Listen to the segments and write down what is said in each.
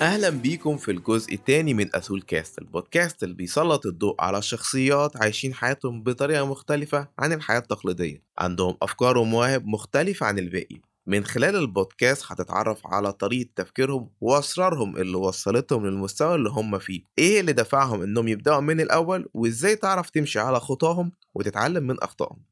أهلا بيكم في الجزء الثاني من أثول كاست البودكاست اللي بيسلط الضوء على شخصيات عايشين حياتهم بطريقة مختلفة عن الحياة التقليدية. عندهم أفكار ومواهب مختلفة عن الباقي. من خلال البودكاست هتتعرف على طريقة تفكيرهم وأسرارهم اللي وصلتهم للمستوى اللي هم فيه. إيه اللي دفعهم إنهم يبدأوا من الأول وإزاي تعرف تمشي على خطاهم وتتعلم من أخطائهم؟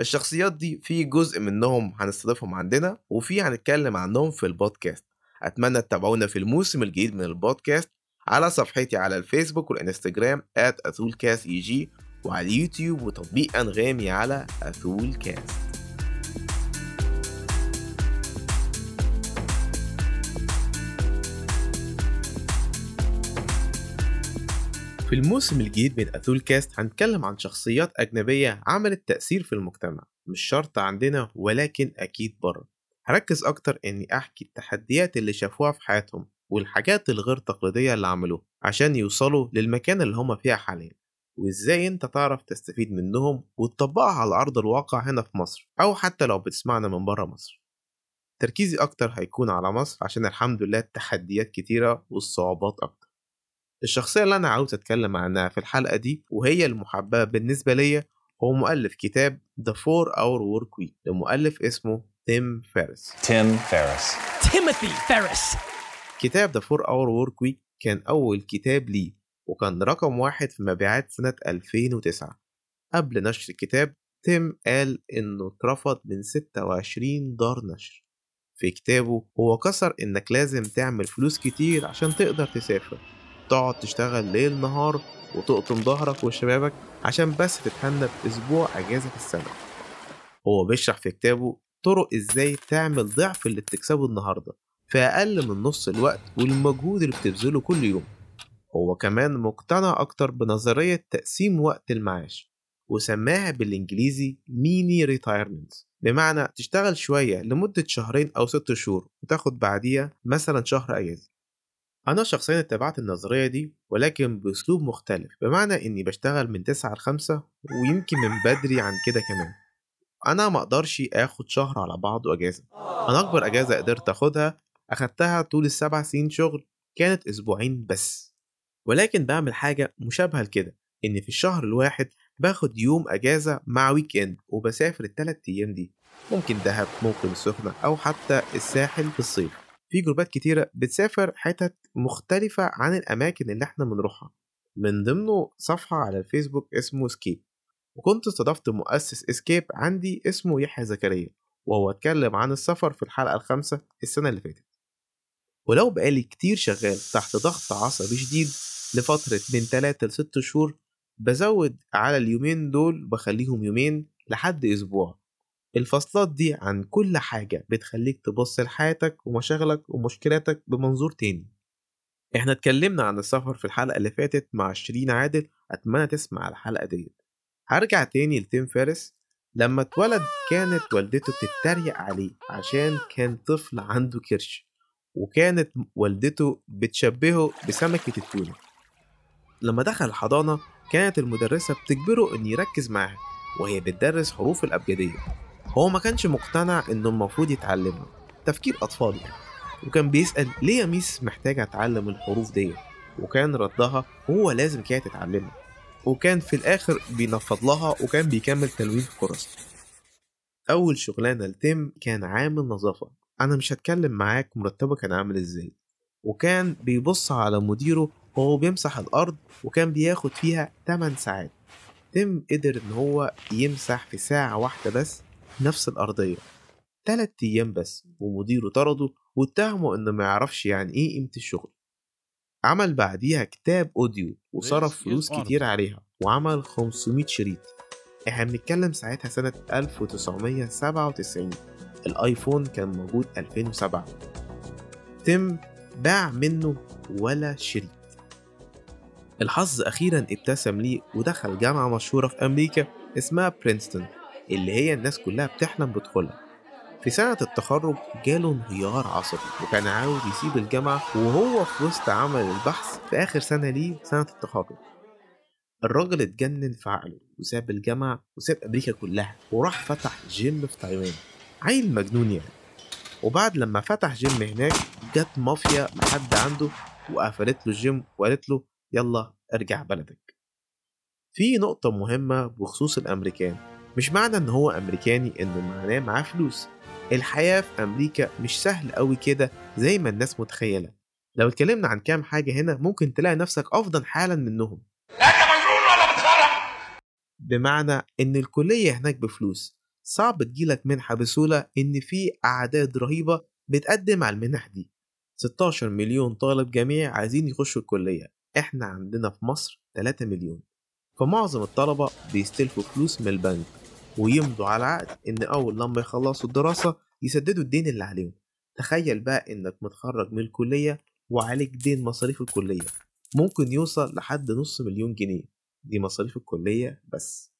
الشخصيات دي في جزء منهم هنستضيفهم عندنا وفي هنتكلم عنهم في البودكاست. أتمنى تتابعونا في الموسم الجديد من البودكاست على صفحتي على الفيسبوك والإنستجرام @أثولكاست وعلى اليوتيوب وتطبيق أنغامي على أثول في الموسم الجديد من أثول كاست هنتكلم عن شخصيات أجنبية عملت تأثير في المجتمع مش شرط عندنا ولكن أكيد بره. هركز أكتر إني أحكي التحديات اللي شافوها في حياتهم والحاجات الغير تقليدية اللي عملوها عشان يوصلوا للمكان اللي هما فيها حاليا. وإزاي أنت تعرف تستفيد منهم وتطبقها على أرض الواقع هنا في مصر أو حتى لو بتسمعنا من برا مصر؟ تركيزي أكتر هيكون على مصر عشان الحمد لله التحديات كتيرة والصعوبات أكتر. الشخصية اللي أنا عاوز أتكلم عنها في الحلقة دي وهي المحببة بالنسبة ليا هو مؤلف كتاب The 4 Hour Work Week لمؤلف اسمه تيم فارس تيم فارس تيموثي فارس كتاب The 4 Hour Work Week كان أول كتاب ليه وكان رقم واحد في مبيعات سنة 2009 قبل نشر الكتاب تيم قال إنه اترفض من 26 دار نشر. في كتابه هو كسر إنك لازم تعمل فلوس كتير عشان تقدر تسافر. تقعد تشتغل ليل نهار وتقطم ظهرك وشبابك عشان بس تتهنى بأسبوع أجازة في السنة. هو بيشرح في كتابه طرق إزاي تعمل ضعف اللي بتكسبه النهارده في أقل من نص الوقت والمجهود اللي بتبذله كل يوم. هو كمان مقتنع أكتر بنظرية تقسيم وقت المعاش وسماها بالإنجليزي mini retirement بمعنى تشتغل شوية لمدة شهرين أو ست شهور وتاخد بعديها مثلا شهر أجازة. أنا شخصيا اتبعت النظرية دي ولكن بأسلوب مختلف بمعنى إني بشتغل من تسعة لخمسة ويمكن من بدري عن كده كمان. أنا مقدرش آخد شهر على بعضه أجازة أنا أكبر أجازة قدرت أخدها أخدتها طول السبع سنين شغل كانت أسبوعين بس. ولكن بعمل حاجة مشابهة لكده إن في الشهر الواحد باخد يوم أجازة مع ويك إند وبسافر التلات أيام دي. ممكن دهب ممكن السخنة أو حتى الساحل في الصيف. في جروبات كتيرة بتسافر حتت مختلفة عن الأماكن اللي إحنا بنروحها. من ضمنه صفحة على الفيسبوك اسمه Escape وكنت استضفت مؤسس Escape عندي اسمه يحيى زكريا وهو اتكلم عن السفر في الحلقة الخامسة السنة اللي فاتت. ولو بقالي كتير شغال تحت ضغط عصبي شديد لفترة من 3 ل 6 شهور بزود على اليومين دول بخليهم يومين لحد أسبوع. الفصلات دي عن كل حاجة بتخليك تبص لحياتك ومشاغلك ومشكلاتك بمنظور تاني. إحنا اتكلمنا عن السفر في الحلقة اللي فاتت مع شيرين عادل أتمنى تسمع الحلقة ديت. هرجع تاني لتيم فارس لما اتولد كانت والدته بتتريق عليه عشان كان طفل عنده كرش وكانت والدته بتشبهه بسمكة التونة. لما دخل الحضانة كانت المدرسة بتجبره إن يركز معاها وهي بتدرس حروف الأبجدية. هو ما كانش مقتنع إنه المفروض يتعلمها. تفكير أطفال يعني. وكان بيسأل ليه يا miss محتاج أتعلم الحروف دي وكان ردها هو لازم كده تتعلمها. وكان في الآخر بينفض لها وكان بيكمل تلوين كورس. أول شغلانة لتيم كان عامل نظافة. أنا مش هتكلم معاك مرتبه كان عامل إزاي. وكان بيبص على مديره وهو بيمسح الأرض وكان بياخد فيها 8 ساعات. تيم قدر إن هو يمسح في ساعة واحدة بس نفس الأرضية. تلات أيام بس ومديره طرده واتهمه إنه ما يعرفش يعني إيه قيمة الشغل. عمل بعديها كتاب أوديو وصرف فلوس كتير عليها وعمل 500 شريط. إحنا بنتكلم ساعتها سنة 1997 الآيفون كان موجود 2007 تم باع منه ولا شريط. الحظ أخيرا ابتسم ليه ودخل جامعة مشهورة في أمريكا اسمها برينستون اللي هي الناس كلها بتحلم بدخولها. في سنة التخرج جاله انهيار عصبي وكان عاوز يسيب الجامعة وهو في وسط عمل البحث في آخر سنة ليه سنة التخرج. الراجل اتجنن في عقله وساب الجامعة وساب أمريكا كلها وراح فتح جيم في تايوان. عيل مجنون يعني. وبعد لما فتح جيم هناك جت مافيا لحد عنده وقفلت له الجيم وقالت له يلا ارجع بلدك في نقطة مهمة بخصوص الأمريكان مش معنى إن هو أمريكاني إنه معناه معاه فلوس. الحياة في أمريكا مش سهل قوي كده زي ما الناس متخيلة. لو اتكلمنا عن كام حاجة هنا ممكن تلاقي نفسك أفضل حالا منهم. بمعنى إن الكلية هناك بفلوس. صعب تجيلك منحة بسهولة إن في أعداد رهيبة بتقدم على المنح دي. 16 مليون طالب جامعي عايزين يخشوا الكلية. إحنا عندنا في مصر 3 مليون. فمعظم الطلبة بيستلفوا فلوس من البنك. ويمضوا على عقد إن أول لما يخلصوا الدراسة يسددوا الدين اللي عليهم. تخيل بقى إنك متخرج من الكلية وعليك دين مصاريف الكلية. ممكن يوصل لحد نص مليون جنيه. دي مصاريف الكلية بس.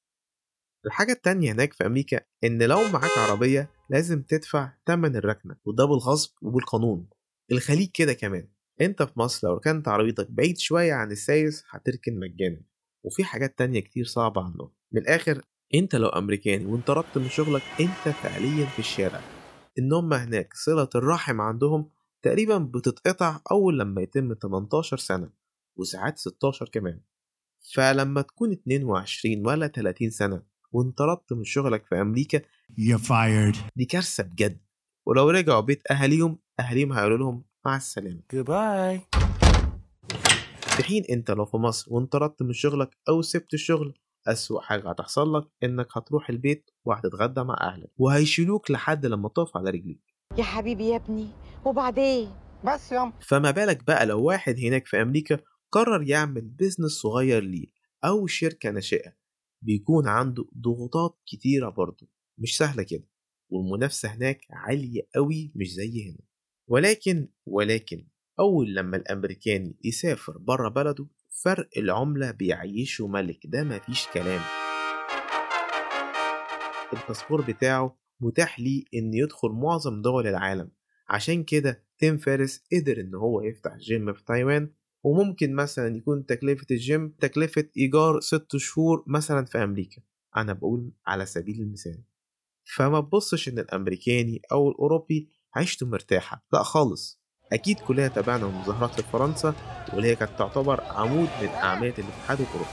الحاجة التانية هناك في أمريكا إن لو معاك عربية لازم تدفع تمن الركنة وده بالغصب وبالقانون الخليج كده كمان. أنت في مصر لو ركنت عربيتك بعيد شوية عن السايس هتركن مجانا. وفي حاجات تانية كتير صعبة عنه. من الآخر انت لو أمريكاني وانطردت من شغلك انت فعليا في الشارع إن هم هناك صلة الرحم عندهم تقريبا بتتقطع أول لما يتم 18 سنة وساعات 16 كمان فلما تكون 22 ولا 30 سنة وانطردت من شغلك في أمريكا You're fired. دي كارثة بجد ولو رجعوا بيت أهاليهم أهاليهم هيقولوا لهم مع السلامة Goodbye. في حين انت لو في مصر وانطردت من شغلك أو سبت الشغل أسوأ حاجة هتحصل لك إنك هتروح البيت وهتتغدى مع أهلك وهيشيلوك لحد لما تقف على رجليك. يا حبيبي يا ابني وبعدين؟ بس يا فما بالك بقى لو واحد هناك في أمريكا قرر يعمل بيزنس صغير ليه أو شركة ناشئة بيكون عنده ضغوطات كتيرة برضه. مش سهلة كده والمنافسة هناك عالية قوي مش زي هنا. ولكن ولكن أول لما الأمريكاني يسافر برا بلده فرق العملة بيعيشه ملك ده مفيش كلام. الباسبور بتاعه متاح ليه إن يدخل معظم دول العالم. عشان كده تيم فارس قدر إن هو يفتح جيم في تايوان وممكن مثلا يكون تكلفة الجيم تكلفة إيجار ست شهور مثلا في أمريكا. أنا بقول على سبيل المثال. فما تبصش إن الأمريكاني أو الأوروبي عيشته مرتاحة لا خالص. أكيد كلنا تابعنا المظاهرات في فرنسا واللي هي كانت تعتبر عمود من أعمدة الاتحاد الأوروبي.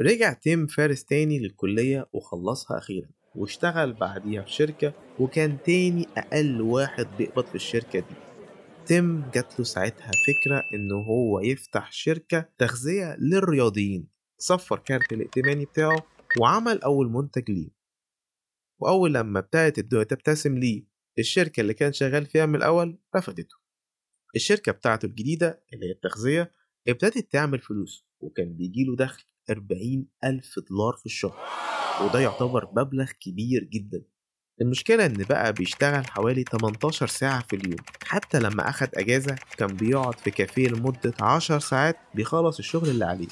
رجع تيم فارس تاني للكلية وخلصها أخيرا واشتغل بعديها في شركة وكان تاني أقل واحد بيقبض في الشركة دي. تيم جات له ساعتها فكرة إنه هو يفتح شركة تغذية للرياضيين. صفر كارت الائتماني بتاعه وعمل أول منتج ليه. وأول لما ابتدت الدنيا تبتسم ليه. الشركة اللي كان شغال فيها من الأول رفضته. الشركة بتاعته الجديدة اللي هي التغذية ابتدت تعمل فلوس وكان بيجيله دخل 40 ألف دولار في الشهر. وده يعتبر مبلغ كبير جدا. المشكلة إن بقى بيشتغل حوالي 18 ساعة في اليوم. حتى لما أخد أجازة كان بيقعد في كافيه لمدة 10 ساعات بيخلص الشغل اللي عليه.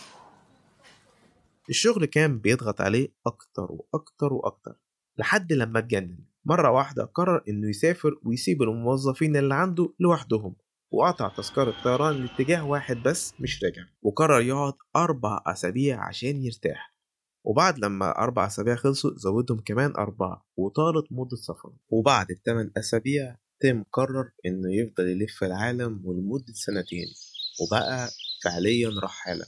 الشغل كان بيضغط عليه أكتر وأكتر وأكتر لحد لما اتجنن. مرة واحدة قرر إنه يسافر ويسيب الموظفين اللي عنده لوحدهم وقطع تذكرة طيران لاتجاه واحد بس مش راجع وقرر يقعد أربع أسابيع عشان يرتاح. وبعد لما أربع أسابيع خلصوا زودهم كمان أربعة وطالت مدة سفره وبعد الثمان أسابيع تيم قرر إنه يفضل يلف العالم ولمدة سنتين وبقى فعليا رحالة.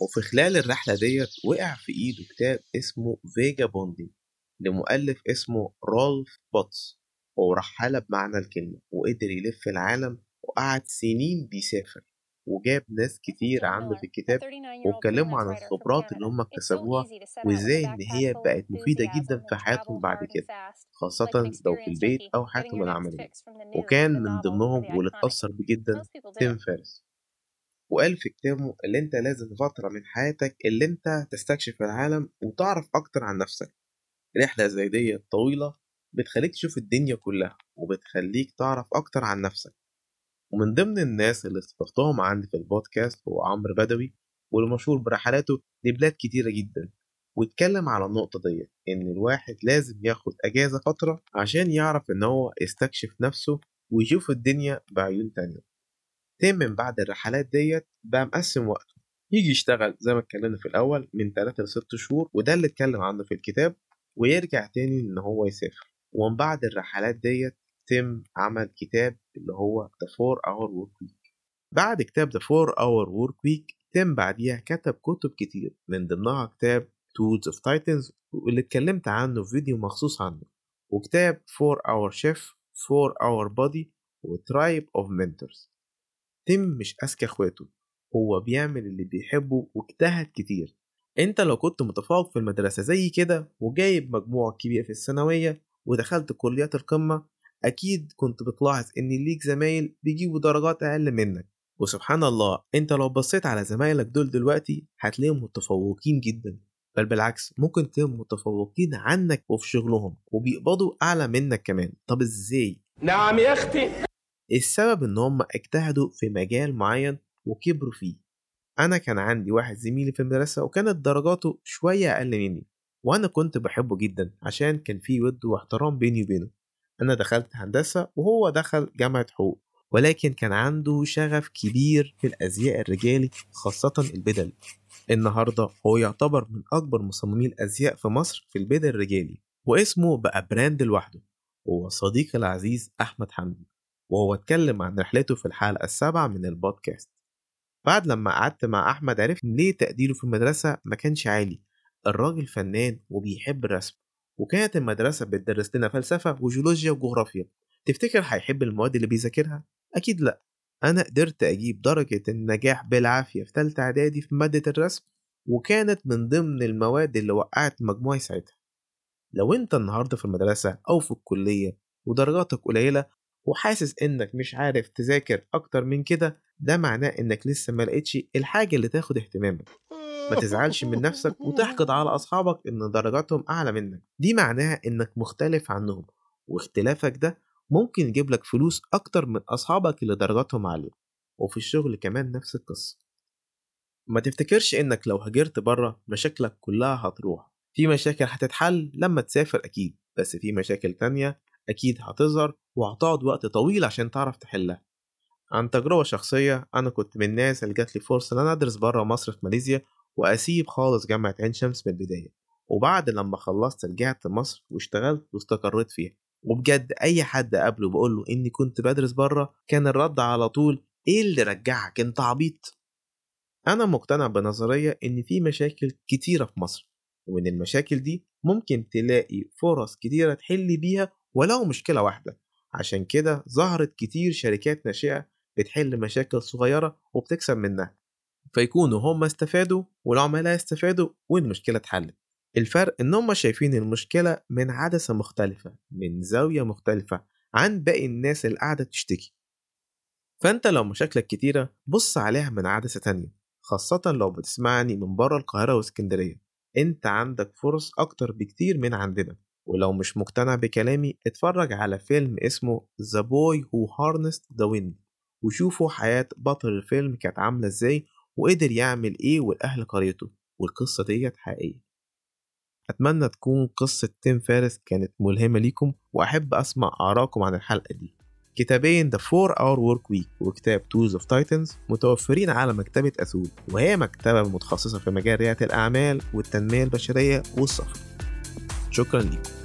وفي خلال الرحلة ديت وقع في إيده كتاب اسمه Vagabonding لمؤلف اسمه رولف بوتس هو رحالة بمعنى الكلمة وقدر يلف العالم وقعد سنين بيسافر وجاب ناس كتير عنده في الكتاب واتكلموا عن الخبرات اللي هم اكتسبوها وازاي إن هي بقت مفيدة جدا في حياتهم بعد كده خاصة لو في البيت أو حياتهم العملية. وكان من ضمنهم واللي اتأثر بيه جدا تيم فارس. وقال في كتابه اللي أنت لازم فترة من حياتك اللي أنت تستكشف العالم وتعرف أكتر عن نفسك. رحلة زي دي طويلة بتخليك تشوف الدنيا كلها وبتخليك تعرف أكتر عن نفسك. ومن ضمن الناس اللي استضفتهم عندي في البودكاست هو عمرو بدوي والمشهور برحلاته لبلاد كتيرة جدا. واتكلم على النقطة دي إن الواحد لازم ياخد أجازة فترة عشان يعرف إن هو يستكشف نفسه ويشوف الدنيا بعيون تانية. تيم من بعد الرحلات ديت بقى مقسم وقته. يجي يشتغل زي ما اتكلمنا في الأول من 3 ل 6 شهور وده اللي اتكلم عنه في الكتاب ويرجع تاني إن هو يسافر. ومن بعد الرحلات ديت تيم عمل كتاب اللي هو The 4 Hour Work Week. بعد كتاب The 4 Hour Work Week تيم بعديها كتب كتب كتير من ضمنها كتاب Tools of Titans واللي اتكلمت عنه في فيديو مخصوص عنه. وكتاب 4 Hour Chef 4 Hour Body و Tribe of Mentors. تيم مش أذكى اخواته هو بيعمل اللي بيحبه واجتهد كتير. انت لو كنت متفوق في المدرسة زي كده وجايب مجموع كبير في الثانوية ودخلت كليات القمة أكيد كنت بتلاحظ إن ليك زمايل بيجيبوا درجات أقل منك. وسبحان الله انت لو بصيت على زمايلك دول دلوقتي هتلاقيهم متفوقين جدا. بل بالعكس ممكن تلاقيهم متفوقين عنك وفي شغلهم وبيقبضوا أعلى منك كمان. طب إزاي؟ نعم يا أختي. السبب إن هم اجتهدوا في مجال معين وكبروا فيه. أنا كان عندي واحد زميلي في المدرسة وكانت درجاته شوية أقل مني وأنا كنت بحبه جدا عشان كان في ود واحترام بيني وبينه. أنا دخلت هندسة وهو دخل جامعة حقوق ولكن كان عنده شغف كبير في الأزياء الرجالي خاصة البدل النهاردة هو يعتبر من أكبر مصممي الأزياء في مصر في البدل الرجالي واسمه بقى براند لوحده هو صديقي العزيز أحمد حمدي وهو اتكلم عن رحلته في الحلقة السابعة من البودكاست. بعد لما قعدت مع أحمد عرفت ليه تقديره في المدرسة ما كانش عالي. الراجل فنان وبيحب الرسم وكانت المدرسة بتدرس لنا فلسفة وجيولوجيا وجغرافيا. تفتكر هيحب المواد اللي بيذاكرها؟ أكيد لأ. أنا قدرت أجيب درجة النجاح بالعافية في تالتة إعدادي في مادة الرسم وكانت من ضمن المواد اللي وقعت مجموعي ساعتها. لو أنت النهاردة في المدرسة أو في الكلية ودرجاتك قليلة وحاسس إنك مش عارف تذاكر أكتر من كده ده معناه إنك لسه ما لقيتش الحاجة اللي تاخد اهتمامك. ما تزعلش من نفسك وتحقد على أصحابك إن درجاتهم أعلى منك. دي معناها إنك مختلف عنهم واختلافك ده ممكن يجيب لك فلوس أكتر من أصحابك اللي درجاتهم عالية. وفي الشغل كمان نفس القصة. ما تفتكرش إنك لو هاجرت بره مشاكلك كلها هتروح. في مشاكل هتتحل لما تسافر أكيد بس في مشاكل تانية أكيد هتظهر وهتقعد وقت طويل عشان تعرف تحلها. عن تجربة شخصية أنا كنت من الناس اللي جات لي فرصة إن أنا أدرس بره مصر في ماليزيا وأسيب خالص جامعة عين شمس من البداية. وبعد لما خلصت رجعت مصر واشتغلت واستقريت فيها. وبجد أي حد قابله بقول له إني كنت بدرس بره كان الرد على طول إيه اللي رجعك؟ أنت عبيط. أنا مقتنع بنظرية إن في مشاكل كتيرة في مصر ومن المشاكل دي ممكن تلاقي فرص كتيرة تحل بيها ولو مشكلة واحدة. عشان كده ظهرت كتير شركات ناشئة بتحل مشاكل صغيرة وبتكسب منها. فيكونوا هم استفادوا والعملاء استفادوا والمشكلة اتحلت. الفرق إن هم شايفين المشكلة من عدسة مختلفة من زاوية مختلفة عن باقي الناس اللي قاعدة تشتكي. فأنت لو مشاكلك كتيرة بص عليها من عدسة تانية خاصة لو بتسمعني من بره القاهرة وإسكندرية. أنت عندك فرص أكتر بكتير من عندنا. ولو مش مقتنع بكلامي اتفرج على فيلم اسمه The Boy Who Harnessed the Wind. وشوفوا حياة بطل الفيلم كانت عاملة إزاي وقدر يعمل إيه والأهل قريته. والقصة ديت حقيقية. أتمنى تكون قصة تيم فارس كانت ملهمة ليكم وأحب أسمع آراءكم عن الحلقة دي. كتابين The 4 Hour Work Week وكتاب Tools of Titans متوفرين على مكتبة أثول وهي مكتبة متخصصة في مجال ريادة الأعمال والتنمية البشرية والسفر شكرا لكم